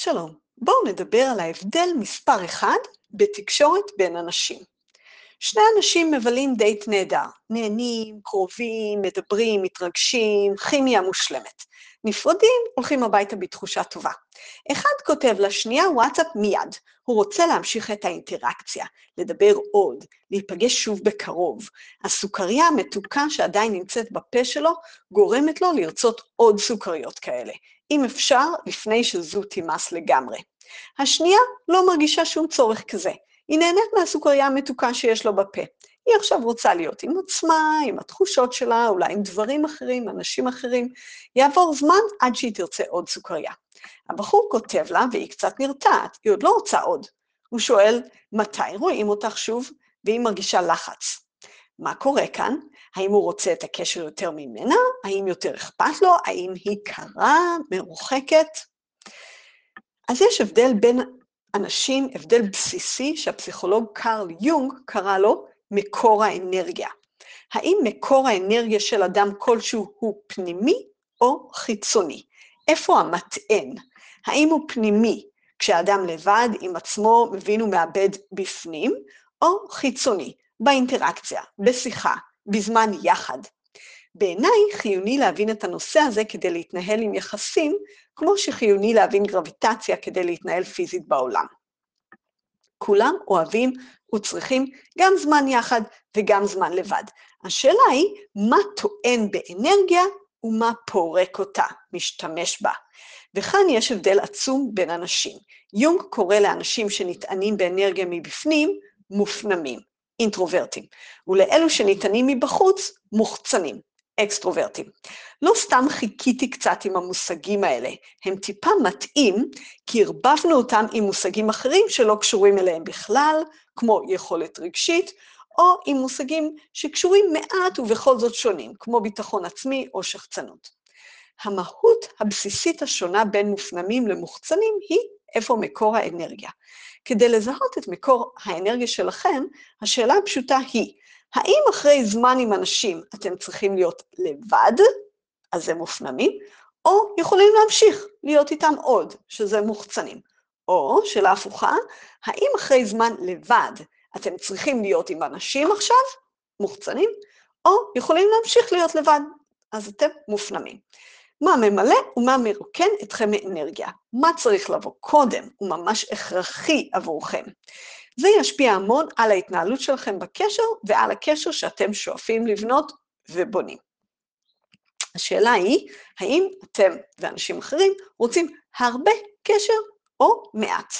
שלום, בואו נדבר על ההבדל מספר אחד בתקשורת בין אנשים. שני אנשים מבלים דייט נהדר, נהנים, קרובים, מדברים, מתרגשים, כימיה מושלמת. נפרדים, הולכים הביתה בתחושה טובה. אחד כותב לשנייה וואטסאפ מיד, הוא רוצה להמשיך את האינטראקציה, לדבר עוד, להיפגש שוב בקרוב. הסוכריה המתוקה שעדיין נמצאת בפה שלו, גורמת לו לרצות עוד סוכריות כאלה. אם אפשר, לפני שזו תימס לגמרי. השנייה לא מרגישה שום צורך כזה. היא נהנית מהסוכריה המתוקה שיש לו בפה. היא עכשיו רוצה להיות עם עצמה, עם התחושות שלה, אולי עם דברים אחרים, אנשים אחרים. יעבור זמן עד שהיא תרצה עוד סוכריה. הבחור כותב לה, והיא קצת נרתעת, היא עוד לא רוצה עוד. הוא שואל, מתי רואים אותך שוב? והיא מרגישה לחץ. מה קורה כאן? האם הוא רוצה את הקשר יותר ממנה? האם יותר אכפת לו? האם היא קרה, מרוחקת? אז יש הבדל בין אנשים, הבדל בסיסי שהפסיכולוג קרל יונג קרא לו מקור האנרגיה. האם מקור האנרגיה של אדם כלשהו הוא פנימי או חיצוני? איפה המטען? האם הוא פנימי, כשאדם לבד עם עצמו מבין ומאבד בפנים, או חיצוני, באינטראקציה, בשיחה, בזמן יחד. בעיניי חיוני להבין את הנושא הזה כדי להתנהל עם יחסים, כמו שחיוני להבין גרביטציה כדי להתנהל פיזית בעולם. כולם אוהבים וצריכים גם זמן יחד וגם זמן לבד. השאלה היא, מה טוען באנרגיה ומה פורק אותה, משתמש בה. וכאן יש הבדל עצום בין אנשים. יונג קורא לאנשים שנטענים באנרגיה מבפנים, מופנמים. אינטרוברטים, ולאלו שניתנים מבחוץ, מוחצנים, אקסטרוברטים. לא סתם חיכיתי קצת עם המושגים האלה, הם טיפה מתאים, כי ערבבנו אותם עם מושגים אחרים שלא קשורים אליהם בכלל, כמו יכולת רגשית, או עם מושגים שקשורים מעט ובכל זאת שונים, כמו ביטחון עצמי או שחצנות. המהות הבסיסית השונה בין מופנמים למוחצנים היא איפה מקור האנרגיה. כדי לזהות את מקור האנרגיה שלכם, השאלה הפשוטה היא, האם אחרי זמן עם אנשים אתם צריכים להיות לבד, אז הם מופנמים, או יכולים להמשיך להיות איתם עוד, שזה מוחצנים. או, שאלה הפוכה, האם אחרי זמן לבד אתם צריכים להיות עם אנשים עכשיו, מוחצנים, או יכולים להמשיך להיות לבד, אז אתם מופנמים. מה ממלא ומה מרוקן אתכם מאנרגיה. מה צריך לבוא קודם, הוא ממש הכרחי עבורכם. זה ישפיע המון על ההתנהלות שלכם בקשר ועל הקשר שאתם שואפים לבנות ובונים. השאלה היא, האם אתם ואנשים אחרים רוצים הרבה קשר או מעט?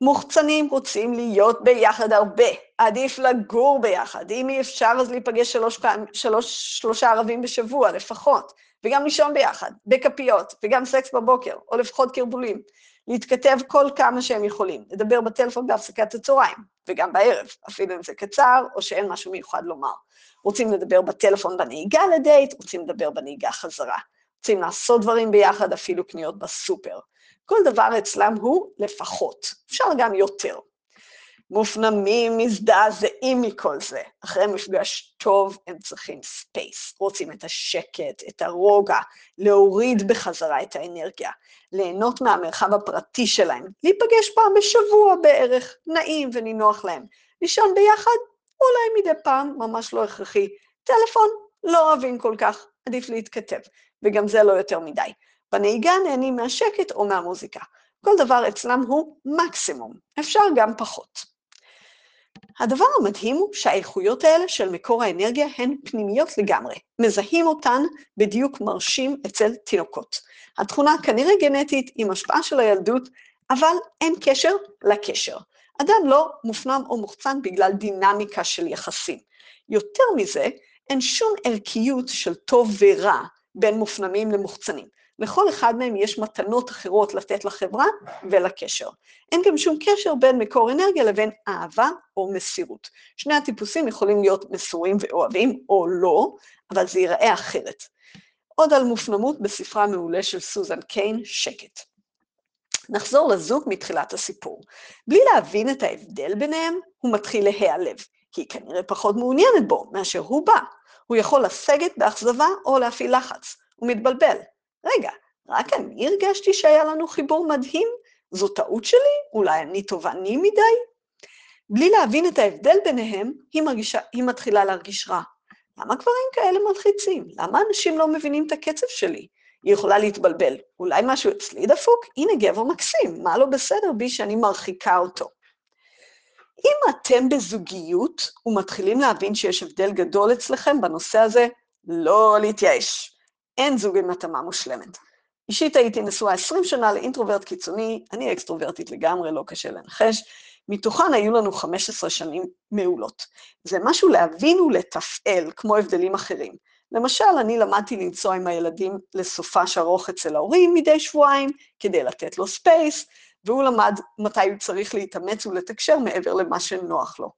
מוחצנים רוצים להיות ביחד הרבה, עדיף לגור ביחד, אם אי אפשר אז להיפגש שלוש פעם, שלוש, שלושה ערבים בשבוע לפחות. וגם לישון ביחד, בכפיות, וגם סקס בבוקר, או לפחות קרבולים. להתכתב כל כמה שהם יכולים, לדבר בטלפון בהפסקת הצהריים, וגם בערב, אפילו אם זה קצר, או שאין משהו מיוחד לומר. רוצים לדבר בטלפון בנהיגה לדייט, רוצים לדבר בנהיגה חזרה. רוצים לעשות דברים ביחד, אפילו קניות בסופר. כל דבר אצלם הוא לפחות, אפשר גם יותר. מופנמים, מזדעזעים מכל זה. אחרי מפגש טוב הם צריכים space, רוצים את השקט, את הרוגע, להוריד בחזרה את האנרגיה, ליהנות מהמרחב הפרטי שלהם, להיפגש פעם בשבוע בערך, נעים ונינוח להם. לישון ביחד? אולי מדי פעם, ממש לא הכרחי. טלפון? לא אוהבים כל כך, עדיף להתכתב, וגם זה לא יותר מדי. בנהיגה נהנים מהשקט או מהמוזיקה. כל דבר אצלם הוא מקסימום, אפשר גם פחות. הדבר המדהים הוא שהאיכויות האלה של מקור האנרגיה הן פנימיות לגמרי. מזהים אותן בדיוק מרשים אצל תינוקות. התכונה כנראה גנטית עם השפעה של הילדות, אבל אין קשר לקשר. אדם לא מופנם או מוחצן בגלל דינמיקה של יחסים. יותר מזה, אין שום ערכיות של טוב ורע בין מופנמים למוחצנים. לכל אחד מהם יש מתנות אחרות לתת לחברה ולקשר. אין גם שום קשר בין מקור אנרגיה לבין אהבה או מסירות. שני הטיפוסים יכולים להיות מסורים ואוהבים או לא, אבל זה ייראה אחרת. עוד על מופנמות בספרה המעולה של סוזן קיין, שקט. נחזור לזוג מתחילת הסיפור. בלי להבין את ההבדל ביניהם, הוא מתחיל להיעלב. היא כנראה פחות מעוניינת בו מאשר הוא בא. הוא יכול לסגת באכזבה או להפעיל לחץ. הוא מתבלבל. רגע, רק אני הרגשתי שהיה לנו חיבור מדהים? זו טעות שלי? אולי אני תובעני מדי? בלי להבין את ההבדל ביניהם, היא, מרגישה, היא מתחילה להרגיש רע. למה גברים כאלה מלחיצים? למה אנשים לא מבינים את הקצב שלי? היא יכולה להתבלבל. אולי משהו אצלי דפוק? הנה גבר מקסים, מה לא בסדר בי שאני מרחיקה אותו? אם אתם בזוגיות ומתחילים להבין שיש הבדל גדול אצלכם בנושא הזה, לא להתייאש. אין זוג עם התאמה מושלמת. אישית הייתי נשואה 20 שנה לאינטרוברט קיצוני, אני אקסטרוברטית לגמרי, לא קשה לנחש, מתוכן היו לנו 15 שנים מעולות. זה משהו להבין ולתפעל, כמו הבדלים אחרים. למשל, אני למדתי לנסוע עם הילדים לסופש ארוך אצל ההורים מדי שבועיים, כדי לתת לו space, והוא למד מתי הוא צריך להתאמץ ולתקשר מעבר למה שנוח לו.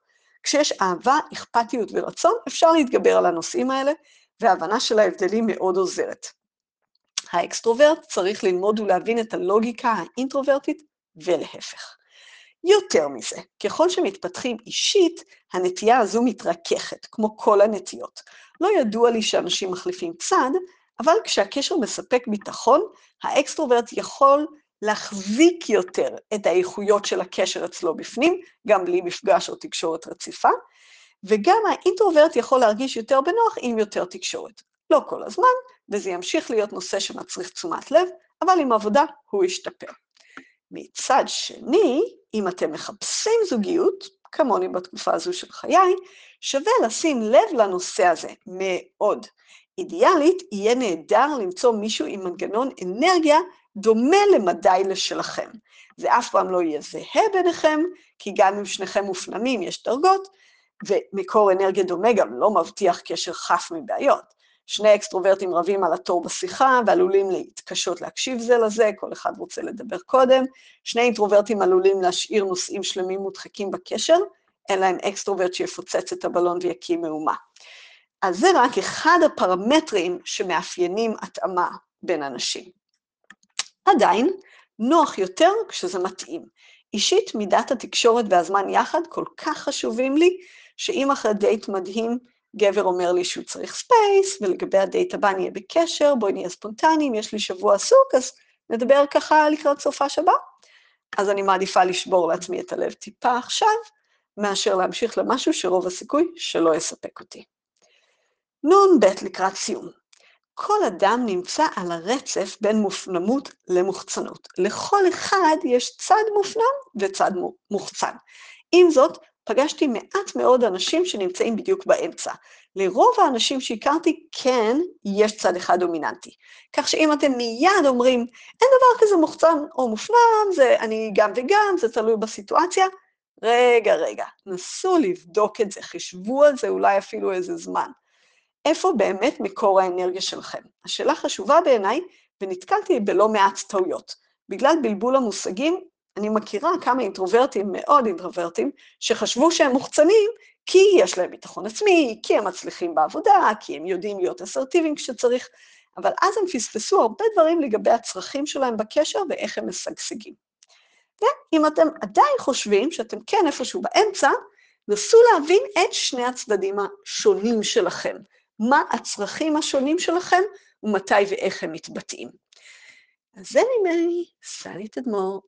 כשיש אהבה, אכפתיות ורצון, אפשר להתגבר על הנושאים האלה, והבנה של ההבדלים מאוד עוזרת. האקסטרוברט צריך ללמוד ולהבין את הלוגיקה האינטרוברטית ולהפך. יותר מזה, ככל שמתפתחים אישית, הנטייה הזו מתרככת, כמו כל הנטיות. לא ידוע לי שאנשים מחליפים צד, אבל כשהקשר מספק ביטחון, האקסטרוברט יכול להחזיק יותר את האיכויות של הקשר אצלו בפנים, גם בלי מפגש או תקשורת רציפה, וגם האינטרוברט יכול להרגיש יותר בנוח עם יותר תקשורת. לא כל הזמן, וזה ימשיך להיות נושא שמצריך תשומת לב, אבל עם עבודה הוא ישתפר. מצד שני, אם אתם מחפשים זוגיות, כמוני בתקופה הזו של חיי, שווה לשים לב לנושא הזה מאוד. אידיאלית, יהיה נהדר למצוא מישהו עם מנגנון אנרגיה דומה למדי לשלכם. זה אף פעם לא יהיה זהה ביניכם, כי גם אם שניכם מופנמים יש דרגות, ומקור אנרגיה דומה גם לא מבטיח קשר חף מבעיות. שני אקסטרוברטים רבים על התור בשיחה ועלולים להתקשות להקשיב זה לזה, כל אחד רוצה לדבר קודם. שני אינטרוברטים עלולים להשאיר נושאים שלמים מודחקים בקשר, אין להם אקסטרוברט שיפוצץ את הבלון ויקים מהומה. אז זה רק אחד הפרמטרים שמאפיינים התאמה בין אנשים. עדיין, נוח יותר כשזה מתאים. אישית, מידת התקשורת והזמן יחד כל כך חשובים לי, שאם אחרי דייט מדהים גבר אומר לי שהוא צריך space, ולגבי הדייט הבא נהיה בקשר, בואי נהיה ספונטניים, יש לי שבוע עסוק, אז נדבר ככה לקראת סופ"ש הבא. אז אני מעדיפה לשבור לעצמי את הלב טיפה עכשיו, מאשר להמשיך למשהו שרוב הסיכוי שלא יספק אותי. נ"ב לקראת סיום. כל אדם נמצא על הרצף בין מופנמות למוחצנות. לכל אחד יש צד מופנם וצד מוחצן. עם זאת, פגשתי מעט מאוד אנשים שנמצאים בדיוק באמצע. לרוב האנשים שהכרתי, כן, יש צד אחד דומיננטי. כך שאם אתם מיד אומרים, אין דבר כזה מוחצן או מופנם, זה אני גם וגם, זה תלוי בסיטואציה, רגע, רגע, נסו לבדוק את זה, חישבו על זה אולי אפילו איזה זמן. איפה באמת מקור האנרגיה שלכם? השאלה חשובה בעיניי, ונתקלתי בלא מעט טעויות. בגלל בלבול המושגים, אני מכירה כמה אינטרוברטים, מאוד אינטרוברטים, שחשבו שהם מוחצנים כי יש להם ביטחון עצמי, כי הם מצליחים בעבודה, כי הם יודעים להיות אסרטיביים כשצריך, אבל אז הם פספסו הרבה דברים לגבי הצרכים שלהם בקשר ואיך הם משגשגים. ואם אתם עדיין חושבים שאתם כן איפשהו באמצע, נסו להבין את שני הצדדים השונים שלכם. מה הצרכים השונים שלכם ומתי ואיך הם מתבטאים. אז זה ממני, סלי תדמור.